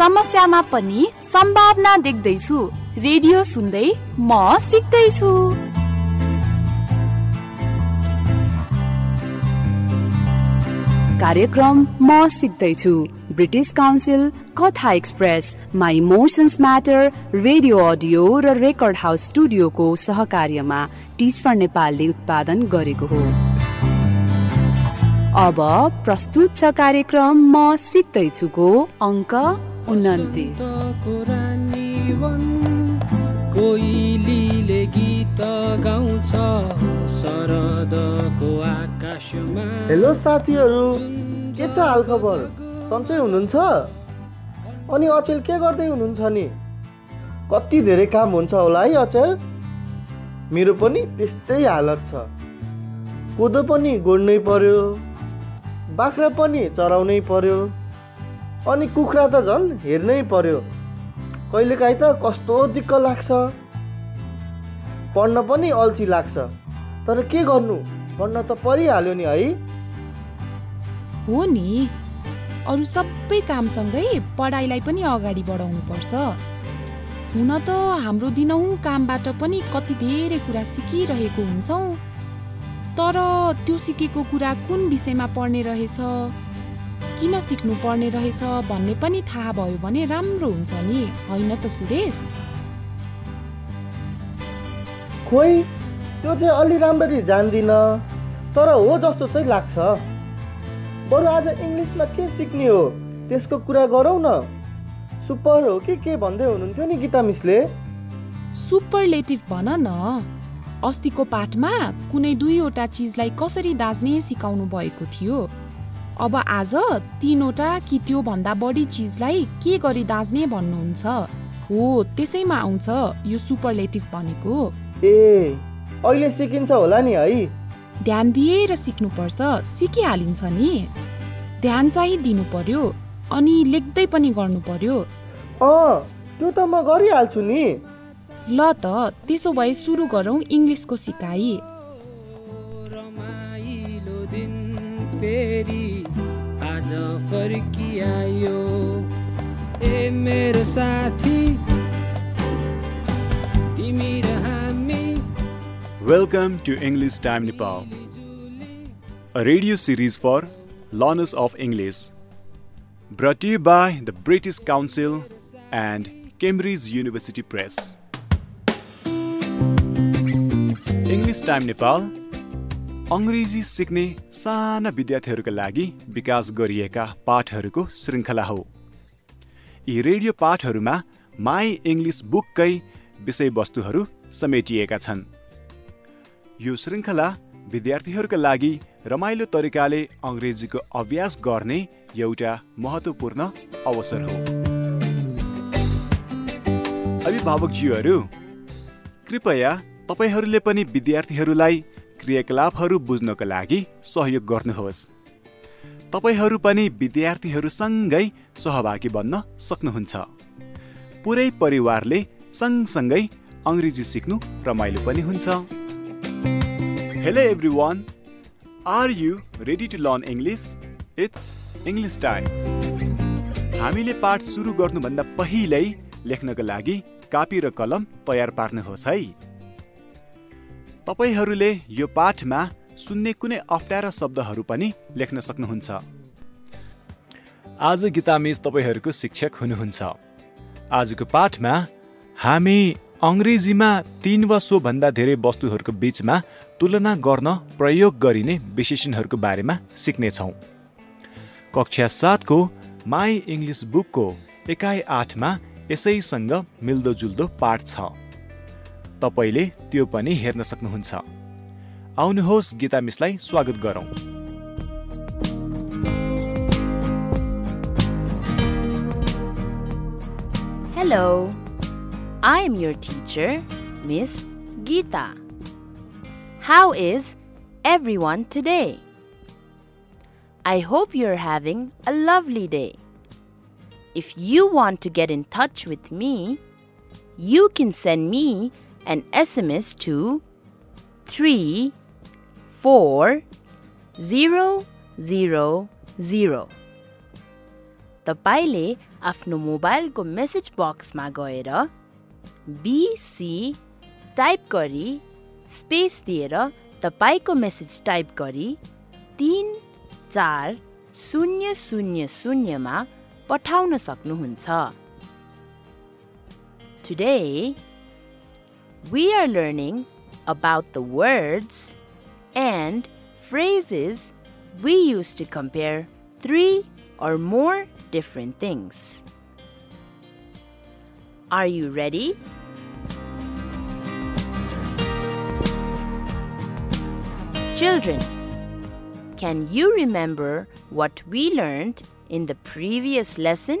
समस्यामा पनि सम्भावना देख्दैछु। रेडियो सुन्दै म सिक्दैछु। कार्यक्रम म सिक्दैछु। British Council Katha Express My Emotions Matter radio audio raw record house स्टुडियोको सहकार्यमा टिच फर नेपालले उत्पादन गरेको हो। अब प्रस्तुत छ कार्यक्रम म सिक्दैछुको अङ्क उन्तिस कोइलीले गीत गाउँछ शरदको आकाशमा। हेलो साथीहरू के छ हालखबर? सन्चै हुनुहुन्छ? अनि अचेल के गर्दै हुनुहुन्छ नि? कति धेरै काम हुन्छ होला है अचेल? मेरो पनि त्यस्तै हालत छ। कोदो पनि गोड्नै पर्यो बाख्रा पनि चराउनै पर्यो। अनि कुखुरा त झन् हेर्नै पर्यो। कहिलेकाहीँ त कस्तो दिक्क लाग्छ। पढ्न पनि अल्छी लाग्छ। तर के गर्नु? पढ्न त परिहाल्यो नि है। हो नि। अरू सबै कामसँगै पढाइलाई पनि अगाडि बढाउनु पर्छ हुन त हाम्रो दिनहुँ कामबाट पनि कति धेरै कुरा सिकिरहेको हुन्छौँ। तर त्यो सिकेको कुरा कुन विषयमा पढ्ने रहेछ? किन सिक्नु पर्ने रहेछ भन्ने पनि थाहा भयो भने राम्रो हुन्छ नि होइन त सुरेश? खोइ त्यो चाहिँ अलि राम्ररी जान्दिनँ तर हो जस्तो चाहिँ लाग्छ। बरु आज इङ्ग्लिसमा के सिक्ने हो? त्यसको कुरा गरौँ न। सुपर हो कि के भन्दै हुनुहुन्थ्यो नि गीता मिसले? सुपरलेटिभ भन न। अस्तिको पाठमा कुनै दुईवटा चिजलाई कसरी दाज्ने सिकाउनु भएको थियो? अब आज तिनवटा कि त्यो भन्दा बढी चिजलाई के गरी दाज्ने भन्नुहुन्छ? हो त्यसैमा आउँछ यो सुपरलेटिभ भनेको। ए अहिले सिकिन्छ होला नि है। ध्यान दिएर सिक्नुपर्छ सिकिहालिन्छ नि। ध्यान चाहिँ दिनु पर्यो अनि लेख्दै पनि गर्नु पर्यो। अँ त्यो त म गरिहाल्छु नि। ल त त्यसो भए सुरु गरौँ इङ्ग्लिसको सिकाइ। रमाइलो दिन फेरि आज फर्किआयो ए मेरो साथी तिमी र हामी Welcome to English Time Nepal, a radio series for learners of English, brought to you by the British Council and Cambridge University Press. English Time Nepal अङ्ग्रेजी सिक्ने साना विद्यार्थीहरूका लागि विकास गरिएका पाठहरूको श्रृङ्खला हो। यी रेडियो पाठहरूमा माई इङ्ग्लिस बुककै विषयवस्तुहरू समेटिएका छन्। यो श्रृङ्खला विद्यार्थीहरूका लागि रमाइलो तरिकाले अङ्ग्रेजीको अभ्यास गर्ने एउटा महत्त्वपूर्ण अवसर हो। अभिभावकज्यूहरू कृपया तपाईँहरूले पनि विद्यार्थीहरूलाई क्रियाकलापहरू बुझ्नको लागि सहयोग गर्नुहोस्। तपाईँहरू पनि विद्यार्थीहरूसँगै सहभागी बन्न सक्नुहुन्छ। पुरै परिवारले सँगसँगै अङ्ग्रेजी सिक्नु रमाइलो पनि हुन्छ। Hello everyone are you ready to learn English it's English time हामीले पाठ सुरु गर्नुभन्दा पहिल्यै लेख्नको लागि कापी र कलम तयार पार्नुहोस् है। तपाईँहरूले यो पाठमा सुन्ने कुनै अप्ठ्यारा शब्दहरू पनि लेख्न सक्नुहुन्छ। आज गीता मिस तपाईँहरूको शिक्षक हुनुहुन्छ। आजको पाठमा हामी अङ्ग्रेजीमा तिन वा सोभन्दा धेरै वस्तुहरूको बिचमा तुलना गर्न प्रयोग गरिने विशेषणहरूको बारेमा सिक्नेछौँ। कक्षा सातको माई इङ्ग्लिस बुकको एकाइ आठमा यसैसँग मिल्दोजुल्दो पाठ छ। तपाईँले त्यो पनि हेर्न सक्नुहुन्छ आउनुहोस् गीता मिसलाई स्वागत गरौँ Hello, I am your teacher, Miss Geeta. How is everyone today? I hope you're having a lovely day. If you want to get in touch with me, you can send me an SMS to 34000. तपाईँले आफ्नो मोबाइलको message बक्समा गएर BC type गरी space दिएर तपाईँको message type गरी तिन चार शून्य शून्य शून्यमा पठाउन सक्नुहुन्छ Today, we are learning about the words and phrases we use to compare three or more different things. Are you ready? Children, can you remember what we learned in the previous lesson?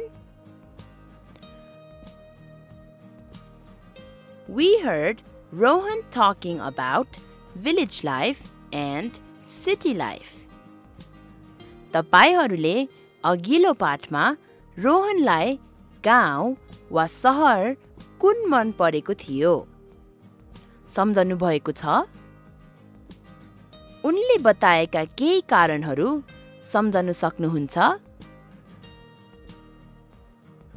We heard Rohan talking about village life and city life. तपाईँहरूले अघिल्लो पाठमा रोहनलाई गाउँ वा सहर कुन मन परेको थियो सम्झनु भएको छ उनले बताएका केही कारणहरू सम्झनु सक्नुहुन्छ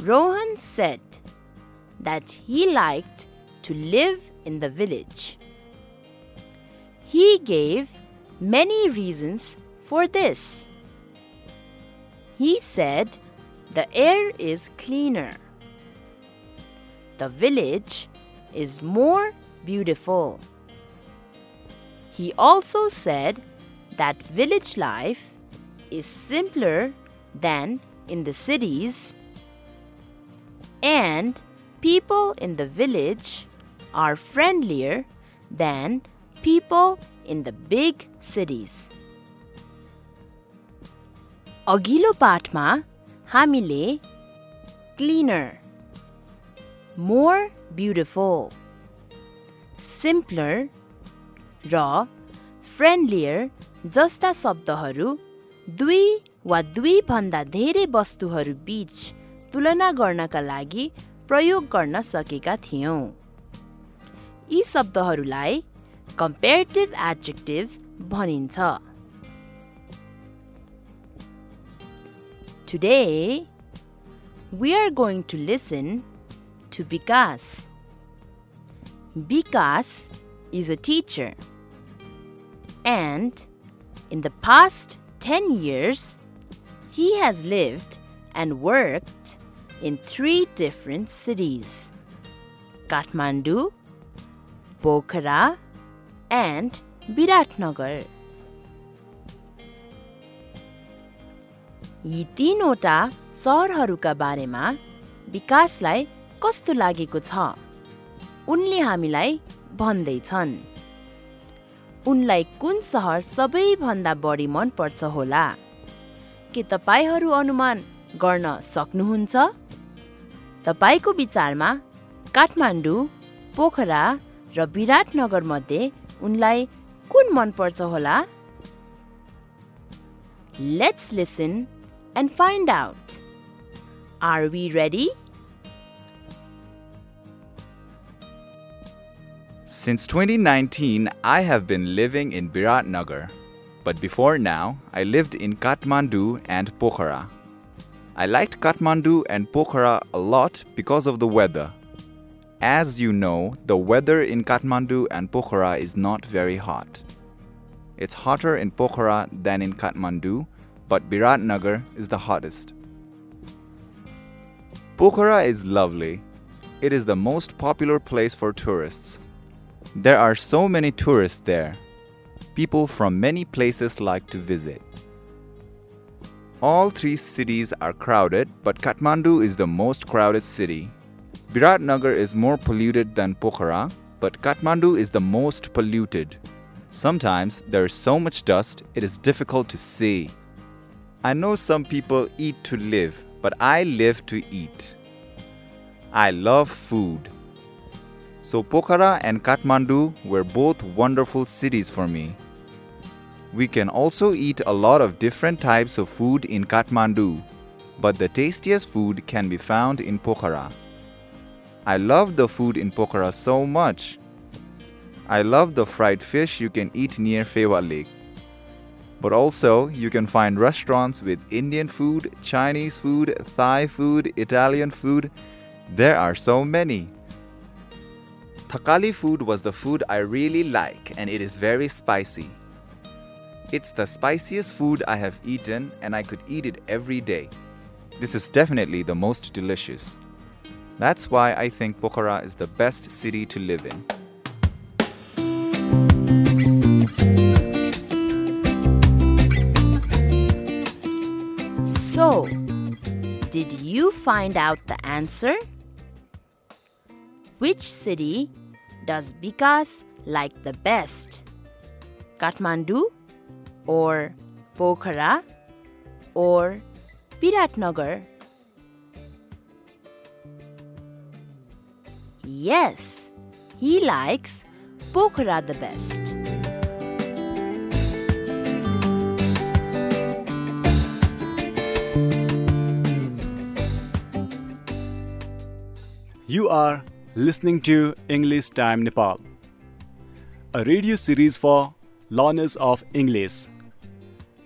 Rohan said that he liked to live in the village. He gave many reasons for this. He said the air is cleaner. The village is more beautiful. He also said that village life is simpler than in the cities and people in the village are friendlier than people in the big cities. अघिल्लो पाठमा हामीले cleaner more beautiful simpler र friendlier जस्ता शब्दहरू दुई वा दुईभन्दा धेरै वस्तुहरू बीच तुलना गर्नका लागि प्रयोग गर्न सकेका थियौँ यी शब्दहरूलाई कम्पेरिटिभ एडजेक्टिभ्स भनिन्छ Today, we are going to listen to Bikas. Bikas is a teacher, and in the past 10 years, he has lived and worked in three different cities Kathmandu, Pokhara, and Biratnagar. यी तीनवटा सहरहरूका बारेमा विकासलाई कस्तो लागेको छ उनले हामीलाई भन्दैछन्। उनलाई कुन सहर सबैभन्दा बढी मनपर्छ होला? के तपाईँहरू अनुमान गर्न सक्नुहुन्छ? तपाईँको विचारमा काठमाडौँ पोखरा र विराटनगरमध्ये उनलाई कुन मनपर्छ होला let's listen and find out. Are we ready? Since 2019, I have been living in Biratnagar, but before now, I lived in Kathmandu and Pokhara. I liked Kathmandu and Pokhara a lot because of the weather. As you know, the weather in Kathmandu and Pokhara is not very hot. It's hotter in Pokhara than in Kathmandu, but Biratnagar is the hottest. Pokhara is lovely. It is the most popular place for tourists. There are so many tourists there. People from many places like to visit. All three cities are crowded, but Kathmandu is the most crowded city. Biratnagar is more polluted than Pokhara, but Kathmandu is the most polluted. Sometimes there is so much dust it is difficult to see. I know some people eat to live, but I live to eat. I love food. So Pokhara and Kathmandu were both wonderful cities for me. We can also eat a lot of different types of food in Kathmandu, but the tastiest food can be found in Pokhara. I love the food in Pokhara so much. I love the fried fish you can eat near Fewa Lake. But also, you can find restaurants with Indian food, Chinese food, Thai food, Italian food. There are so many. Thakali food was the food I really like, and it is very spicy. It's the spiciest food I have eaten, and I could eat it every day. This is definitely the most delicious. That's why I think Pokhara is the best city to live in. So, did you find out the answer? Which city does Bikas like the best? Kathmandu or Pokhara or Biratnagar? Yes, he likes Pokhara the best. You are listening to English Time Nepal, a radio series for learners of English,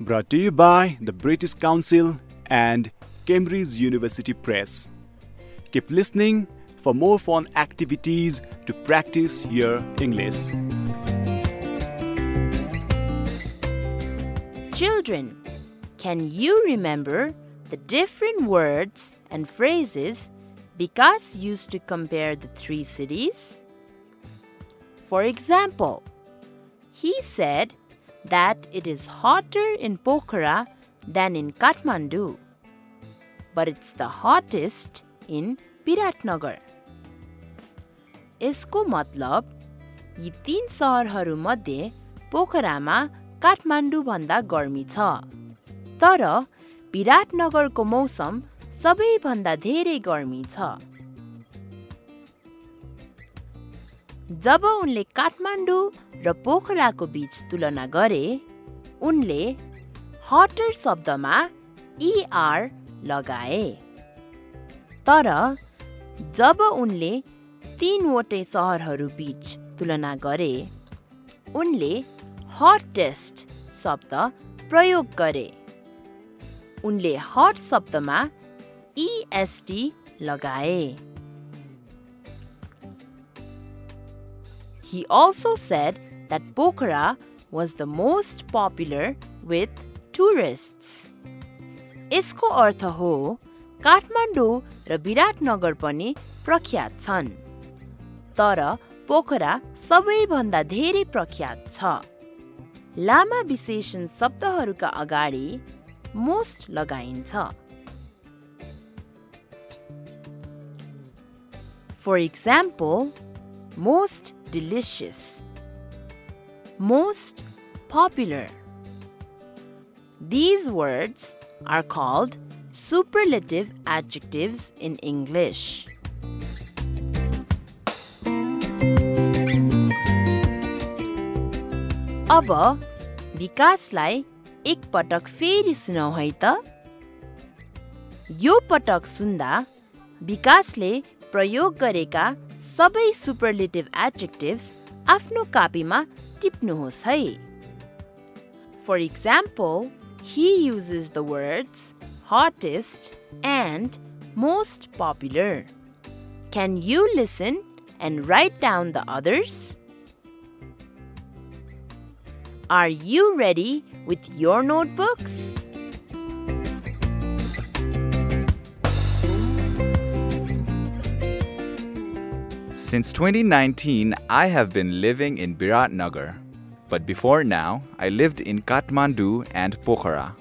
brought to you by the British Council and Cambridge University Press. Keep listening for more fun activities to practice your English. Children, can you remember the different words and phrases Bikas used to compare the three cities? For example, he said that it is hotter in Pokhara than in Kathmandu, but it's the hottest in Biratnagar. यसको मतलब यी तीन सहरहरूमध्ये पोखरामा काठमाडौँभन्दा गर्मी छ। तर विराटनगरको मौसम सबैभन्दा धेरै गर्मी छ। जब उनले काठमाडौँ र पोखराको बीच तुलना गरे उनले हटर शब्दमा इआर लगाए। तर जब उनले तीनवटै सहरहरू बीच तुलना गरे उनले हटेस्ट शब्द प्रयोग गरे। उनले हट शब्दमा इएसटी लगाए। He also said that Pokhara was the most popular with tourists. यसको अर्थ हो काठमाडौँ र विराटनगर पनि प्रख्यात छन्। तर पोखरा सबैभन्दा धेरै प्रख्यात छ लामा विशेषण शब्दहरूका अगाडि मोस्ट लगाइन्छ For example, most delicious, most popular. These words are called superlative adjectives in English. अब विकासलाई एक पटक फेरि सुनौ है त। यो पटक सुन्दा विकासले प्रयोग गरेका सबै सुपरलेटिभ एडजेक्टिभ्स आफ्नो कापीमा टिप्नुहोस् है। For example he uses the words hottest and most popular can you listen and write down the others Are you ready with your notebooks? Since 2019, I have been living in Biratnagar, but before now, I lived in Kathmandu and Pokhara.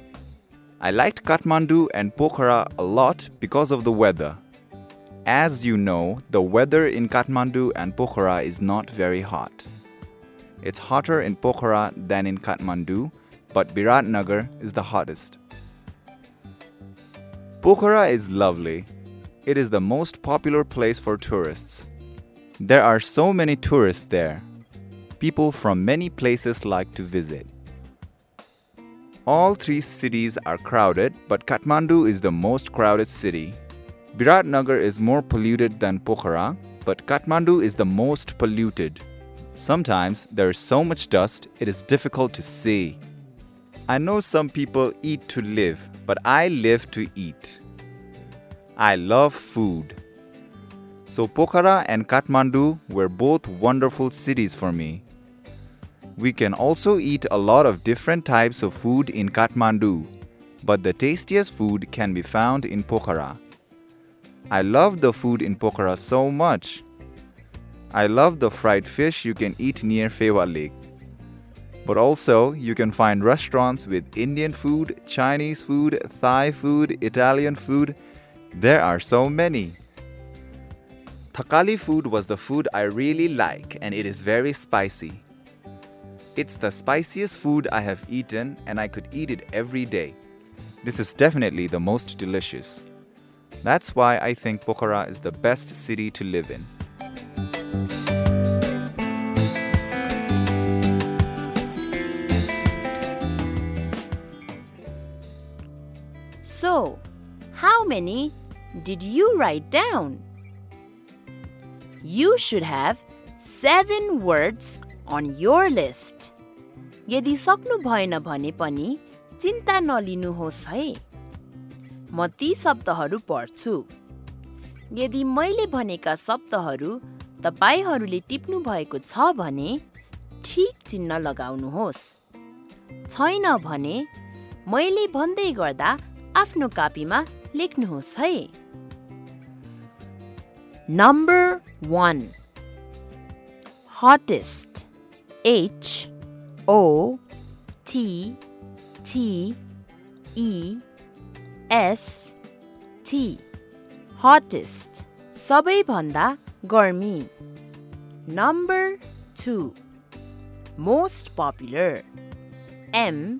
I liked Kathmandu and Pokhara a lot because of the weather. As you know, the weather in Kathmandu and Pokhara is not very hot. It's hotter in Pokhara than in Kathmandu, but Biratnagar is the hottest. Pokhara is lovely. It is the most popular place for tourists. There are so many tourists there. People from many places like to visit. All three cities are crowded, but Kathmandu is the most crowded city. Biratnagar is more polluted than Pokhara, but Kathmandu is the most polluted. Sometimes there is so much dust it is difficult to see. I know some people eat to live, but I live to eat. I love food. So Pokhara and Kathmandu were both wonderful cities for me. We can also eat a lot of different types of food in Kathmandu, but the tastiest food can be found in Pokhara. I love the food in Pokhara so much. I love the fried fish you can eat near Fewa Lake. But also, you can find restaurants with Indian food, Chinese food, Thai food, Italian food. There are so many. Thakali food was the food I really like, and it is very spicy. It's the spiciest food I have eaten, and I could eat it every day. This is definitely the most delicious. That's why I think Pokhara is the best city to live in. So, how many did you write down? You should have seven words on your list. यदि सक्नु भएन भने पनि चिन्ता नलिनुहोस् है म ती शब्दहरू पढ्छु यदि मैले भनेका शब्दहरू तपाईँहरूले टिप्नु भएको छ भने ठिक चिन्ह लगाउनुहोस्। छैन भने मैले भन्दै गर्दा आफ्नो कापीमा लेख्नुहोस् है। Number one hottest H O T T E S T hottest सबैभन्दा गर्मी number two most popular M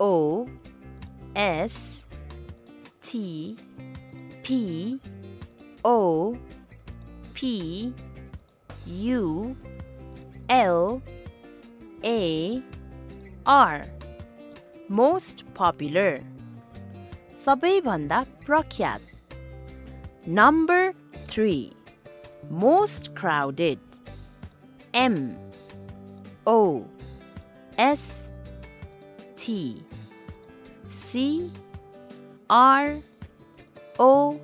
O S T P O P U L A R most popular सबैभन्दा प्रख्यात number three most crowded M O S T C R O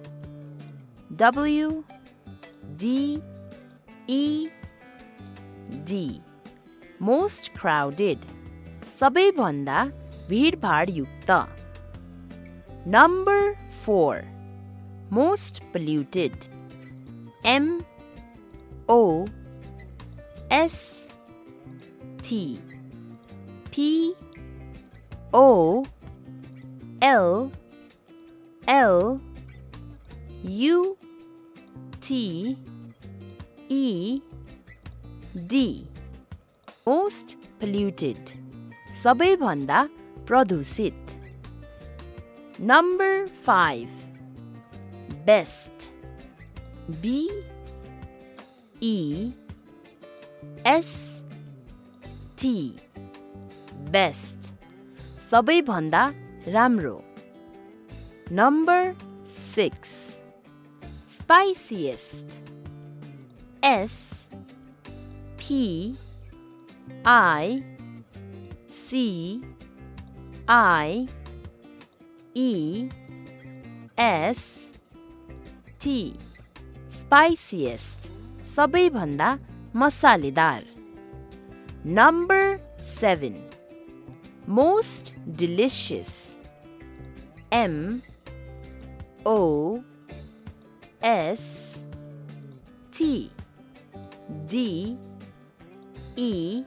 W D E D most crowded सबैभन्दा भिडभाडयुक्त number four most polluted M O S T P O L L U T E D most polluted सबैभन्दा प्रदूषित number five best B E S T best सबैभन्दा राम्रो number six स्पाइसिएस्ट S P I C I E S T spiciest सबैभन्दा मसालेदार number seven most delicious M O S T D E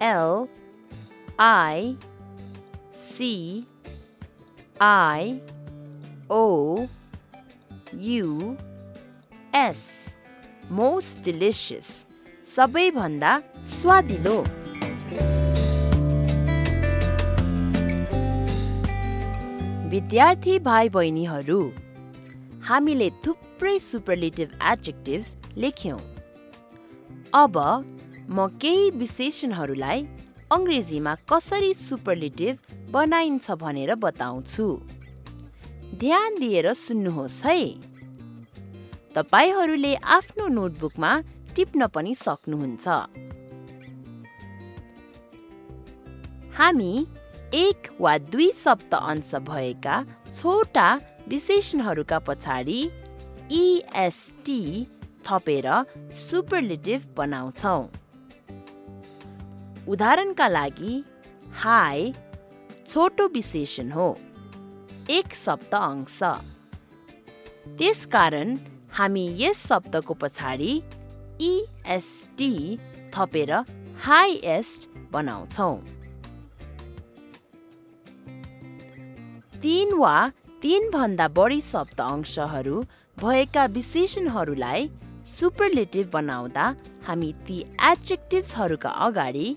L I C I O U S most delicious सबैभन्दा स्वादिलो। विद्यार्थी भाइ बहिनीहरू हामीले थुप्रै सुपरलेटिभ एडजेक्टिभ्स लेख्यौँ। अब म केही विशेषणहरूलाई अङ्ग्रेजीमा कसरी सुपरलेटिभ बनाइन्छ भनेर बताउँछु। ध्यान दिएर सुन्नुहोस् है। तपाईँहरूले आफ्नो नोटबुकमा टिप्न पनि सक्नुहुन्छ। हामी एक वा दुई सप्त अंश भएका छोटा विशेषणहरूका पछाडि इएसटी थपेर सुपरलेटिभ बनाउँछौँ। उदाहरणका लागि हाई छोटो विशेषण हो। एक शब्द अंश। त्यसकारण हामी यस शब्दको पछाडि इएसटी थपेर हाइएस्ट बनाउँछौँ। तीन वा तीनभन्दा बढी शब्द अंशहरू भएका विशेषणहरूलाई सुपरलेटिभ बनाउँदा हामी ती एडजेक्टिभ्सहरूका अगाडि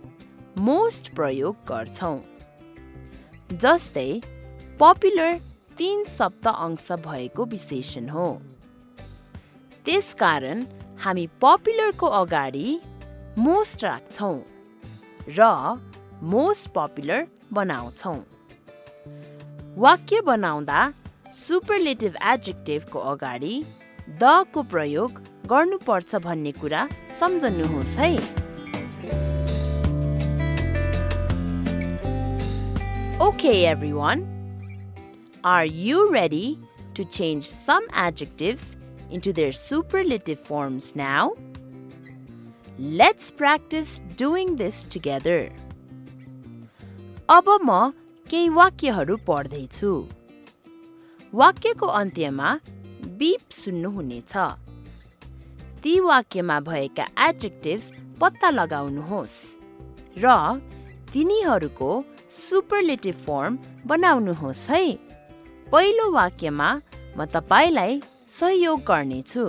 मोस्ट प्रयोग गर्छौँ। जस्तै पपुलर तीन शब्द अंश भएको विशेषण हो। त्यसकारण हामी पपुलरको अगाडि मोस्ट राख्छौँ र मोस्ट पपुलर बनाउँछौँ वाक्य बनाउँदा सुपरलेटिभ एडजेक्टिभको अगाडि दको प्रयोग गर्नुपर्छ भन्ने कुरा सम्झनुहोस् है Okay, everyone. Are you ready to change some adjectives into their superlative forms now? Let's practice doing this together. अब म केही वाक्यहरू पढ्दैछु वाक्यको अन्त्यमा बिप सुन्नुहुनेछ ती वाक्यमा भएका एडजेक्टिभ्स पत्ता लगाउनुहोस् र तिनीहरूको सुपरलेटिभ फर्म बनाउनुहोस् है पहिलो वाक्यमा म तपाईँलाई सहयोग गर्नेछु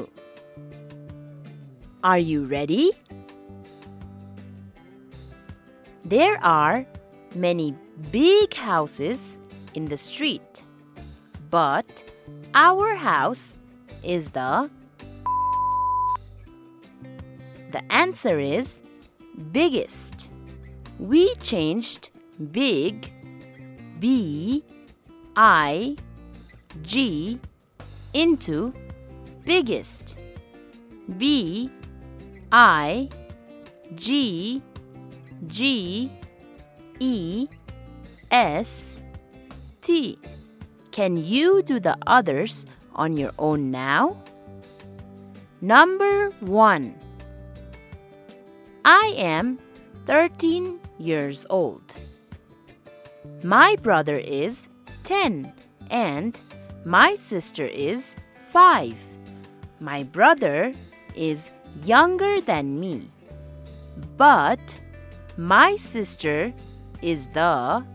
are you ready There are many big houses in the street, but our house is the. The answer is biggest. We changed big, B I G, into biggest. B I G G E S T. Can you do the others on your own now? Number one. I am 13 years old. My brother is 10 and my sister is 5. My brother is younger than me. But my sister is the.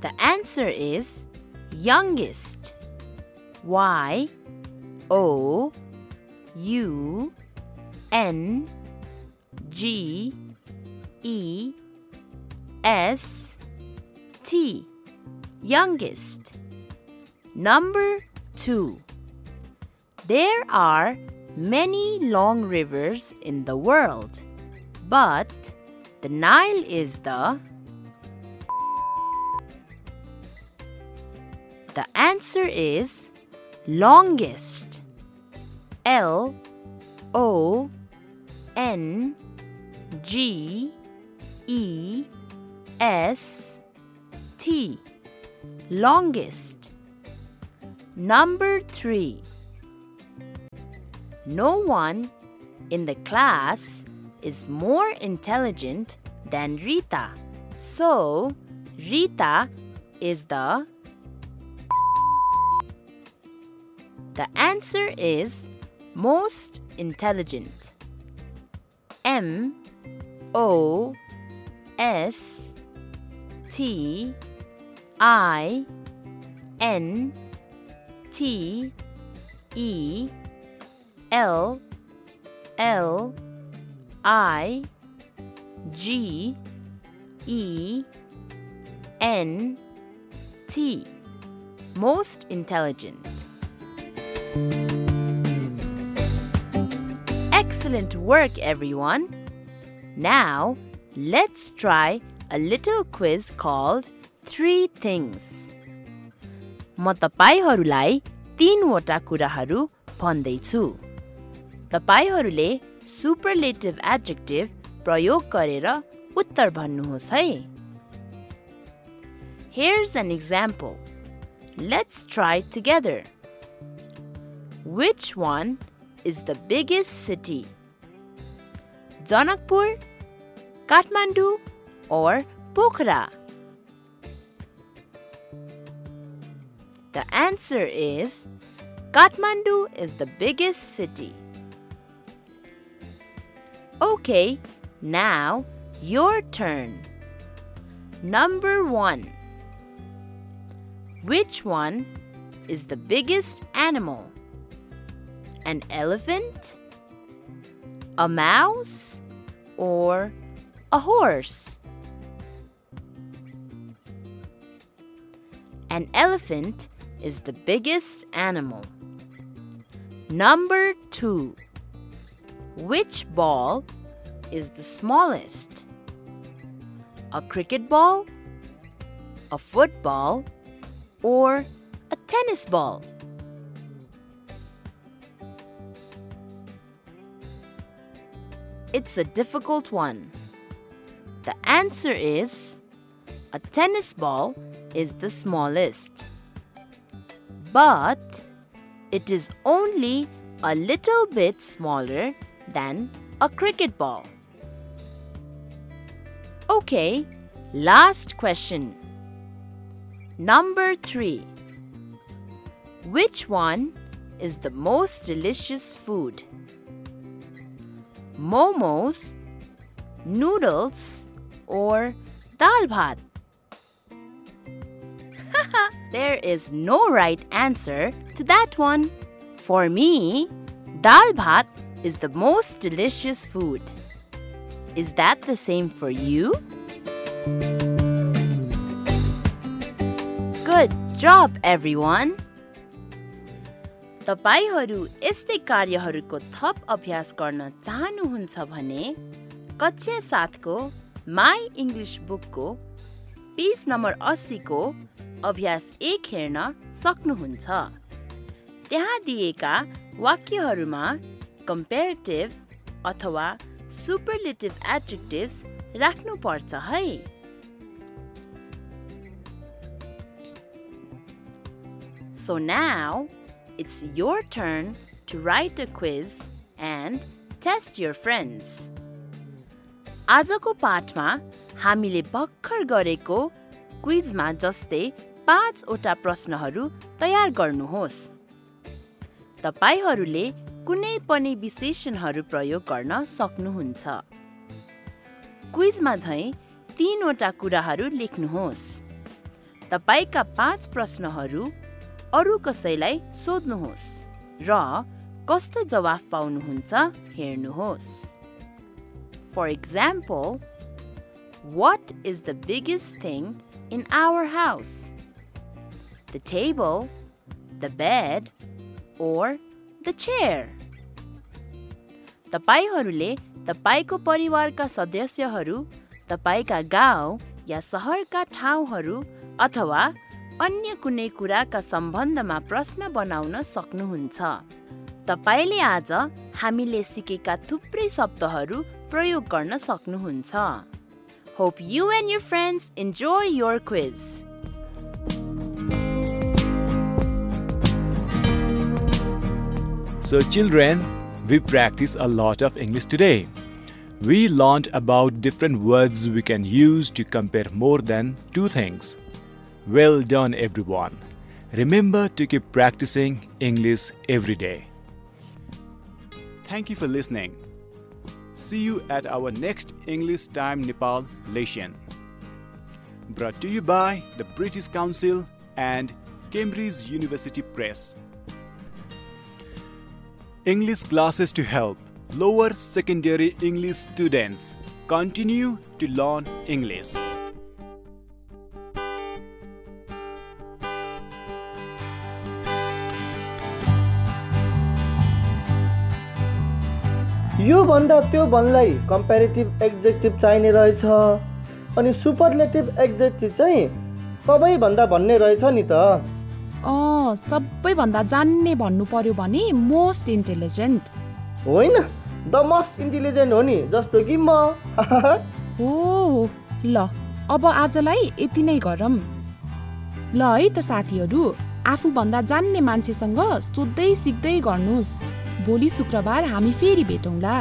The answer is youngest. Y O U N G E S T. Youngest. Number 2. There are many long rivers in the world, but the Nile is the. The answer is longest. L O N G E S T. Longest. Number 3. No one in the class is more intelligent than Rita. So, Rita is the. The answer is most intelligent. M O S T I N T E L L I G E N T. Most intelligent. Excellent work, everyone. Now, let's try a little quiz called three things. Motapaihorulai tin watakurahu pondeitu. Tapaihorule superlative adjective prayokarera uttarbanuhosai. Here's an example. Let's try together. Which one is the biggest city? Janakpur, Kathmandu, or Pokhara? The answer is Kathmandu is the biggest city. Okay, now your turn. Number one. Which one is the biggest animal? An elephant? A mouse? Or a horse? An elephant is the biggest animal. Number two. Which ball is the smallest? A cricket ball? A football? Or a tennis ball? It's a difficult one. The answer is a tennis ball is the smallest. But it is only a little bit smaller than a cricket ball. Okay, last question. Number three. Which one is the most delicious food? Momos, noodles, or dal bhat? there is no right answer to that one. For me, dal bhat is the most delicious food. Is that the same for you? Good job, everyone! तपाईँहरू यस्तै कार्यहरूको थप अभ्यास गर्न चाहनुहुन्छ भने कक्षा सातको माई English बुकको page number अस्सीको अभ्यास एक हेर्न सक्नुहुन्छ त्यहाँ दिएका वाक्यहरूमा कम्पेरिटिभ अथवा सुपरलेटिभ एडजेक्टिभ्स राख्नुपर्छ है So now it's your turn to write a quiz and test your friends. आजको पाठमा हामीले भर्खर गरेको क्विजमा जस्तै पाँचवटा प्रश्नहरू तयार गर्नुहोस्। तपाईँहरूले कुनै पनि विशेषणहरू प्रयोग गर्न सक्नुहुन्छ। क्विजमा झैँ तिनवटा कुराहरू लेख्नुहोस्। तपाईँका पाँच प्रश्नहरू अरू कसैलाई सोध्नुहोस् र कस्तो जवाफ पाउनुहुन्छ हेर्नुहोस्। For example what is the biggest thing in our house the table the bed or the chair तपाईँहरूले तपाईँको परिवारका सदस्यहरू तपाईँका गाउँ या सहरका ठाउँहरू अथवा अन्य कुनै कुराका सम्बन्धमा प्रश्न बनाउन सक्नुहुन्छ। तपाईँले आज हामीले सिकेका थुप्रै शब्दहरू प्रयोग गर्न सक्नुहुन्छ। Hope you and your friends enjoy your quiz. So, children, we practice a lot of English today. We learned about different words we can use to compare more than two things. Well done, everyone. Remember to keep practicing English every day. Thank you for listening. See you at our next English Time Nepal lesson. Brought to you by the British Council and Cambridge University Press. English classes to help lower secondary English students continue to learn English. योभन्दा त्यो भन्नलाई comparative एक्जेक्टिभ चाहिने रहेछ। अनि superlative एक्जेक्टिभ चाहिँ सबैभन्दा भन्ने रहेछ नि त। अँ सबैभन्दा जान्ने भन्नु पर्यो भने मोस्ट इन्टेलिजेन्ट होइन द मोस्ट इन्टेलिजेन्ट हो नि जस्तो कि म। हो हो ल अब आजलाई यति नै गरौँ। ल है त साथीहरू आफूभन्दा जान्ने मान्छेसँग सोध्दै सिक्दै गर्नुहोस्। भोलि शुक्रबार हामी फेरि भेटौँला।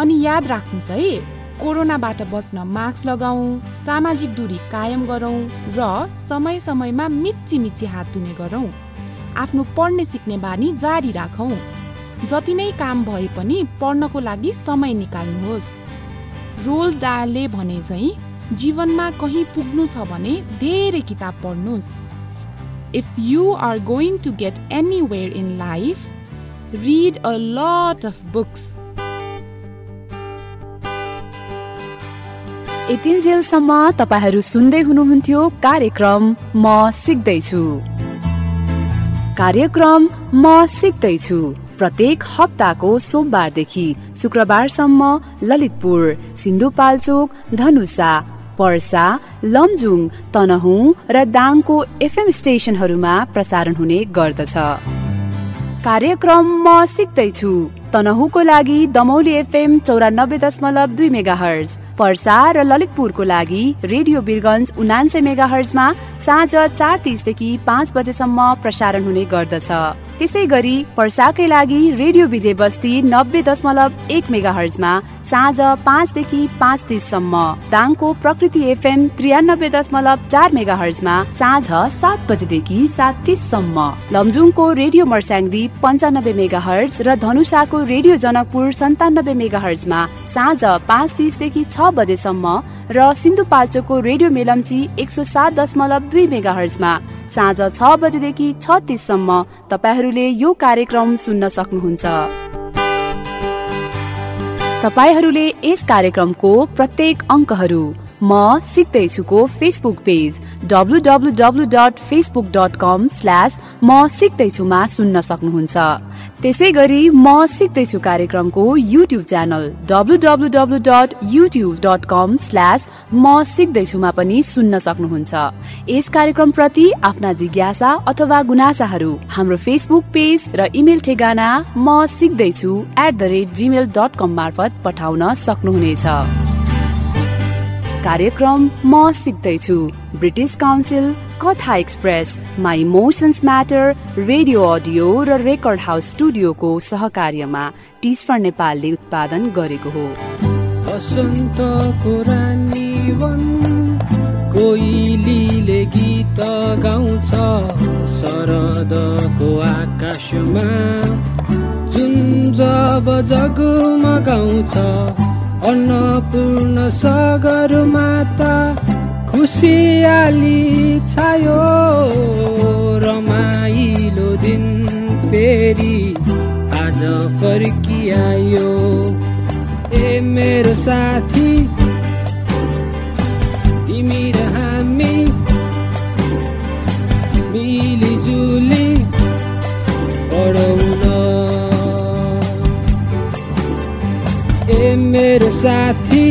अनि याद राख्नुहोस् है कोरोनाबाट बच्न मास्क लगाऊ सामाजिक दूरी कायम गरौँ र समय समयमा मिची मिची हात धुने गरौँ। आफ्नो पढ्ने सिक्ने बानी जारी राखौँ। जति नै काम भए पनि पढ्नको लागि समय निकाल्नुहोस्। रोल डाले भने चाहिँ जीवनमा कहीँ पुग्नु छ भने धेरै किताब पढ्नुहोस्। If you are going to get anywhere in life read a lot of books यतिन्जेलसम्म तपाईँहरू सुन्दै हुनुहुन्थ्यो कार्यक्रम म सिक्दैछु। कार्यक्रम म सिक्दैछु। प्रत्येक हप्ताको सोमबारदेखि शुक्रबारसम्म ललितपुर सिन्धुपाल्चोक धनुषा पर्सा लमजुङ तनहुँ र दाङको एफएम स्टेशनहरूमा प्रसारण हुने गर्दछ। कार्यक्रम म सिक्दैछु। तनहुको लागि दमौली एफएम चौरानब्बे दशमलव दुई मेगा हर्ज पर्सा र ललितपुरको लागि रेडियो बिरगन्ज उनान्से मेगा हर्जमा साँझ चार तिसदेखि पाँच बजेसम्म प्रसारण हुने गर्दछ। त्यसै गरी पर्साकै लागि रेडियो विजय बस्ती नब्बे दशमलव एक मेगा हर्जमा साँझ पाँचदेखि पाँच तिससम्म। दाङको प्रकृति एफएम त्रियानब्बे दशमलव चार मेगा हर्जमा साँझ सात बजेदेखि सात तिससम्म। लमजुङको रेडियो मर्स्याङ्दी पन्चानब्बे मेगा हर्ज र धनुषाको रेडियो जनकपुर सन्तानब्बे मेगा हर्जमा साँझ पाँच तिसदेखि छ बजेसम्म र सिन्धुपाल्चोकको रेडियो मेलम्ची एक सौ सात दशमलव दुई मेगा हर्जमा साँझ छ बजेदेखि छ तिससम्म। तपाईँहरूले यो कार्यक्रम सुन्न सक्नुहुन्छ। तपाईँहरूले यस कार्यक्रमको प्रत्येक अङ्कहरू म सिक्दैछुको Facebook page W W W dot Facebook dot com slash म सिक्दैछुमा सुन्न सक्नुहुन्छ। त्यसै गरी म सिक्दैछु कार्यक्रमको YouTube channel W W W dot YouTube dot com slash म सिक्दैछुमा पनि सुन्न सक्नुहुन्छ। यस कार्यक्रम प्रति आफ्ना जिज्ञासा अथवा गुनासाहरू हाम्रो फेसबुक पेज र इमेल ठेगाना म सिक्दैछु at the rate Gmail dot com मार्फत पठाउन सक्नुहुनेछ। कार्यक्रम म सिक्दैछु। British Council Katha Express My Emotions Matter radio audio raw record house स्टुडियोको सहकार्यमा टिस्फर नेपालले उत्पादन गरेको हो। कोइलीले गीत गाउँछ। शरदको आकाशमा जुन जब जगमगाउँछ अन्नपूर्ण सागर माता खुसियाली छायो रमाइलो दिन फेरि आज फर्किआयो। ए मेरो साथी तिमी र हामी मिलिजुली पढाउन ए मेरो साथी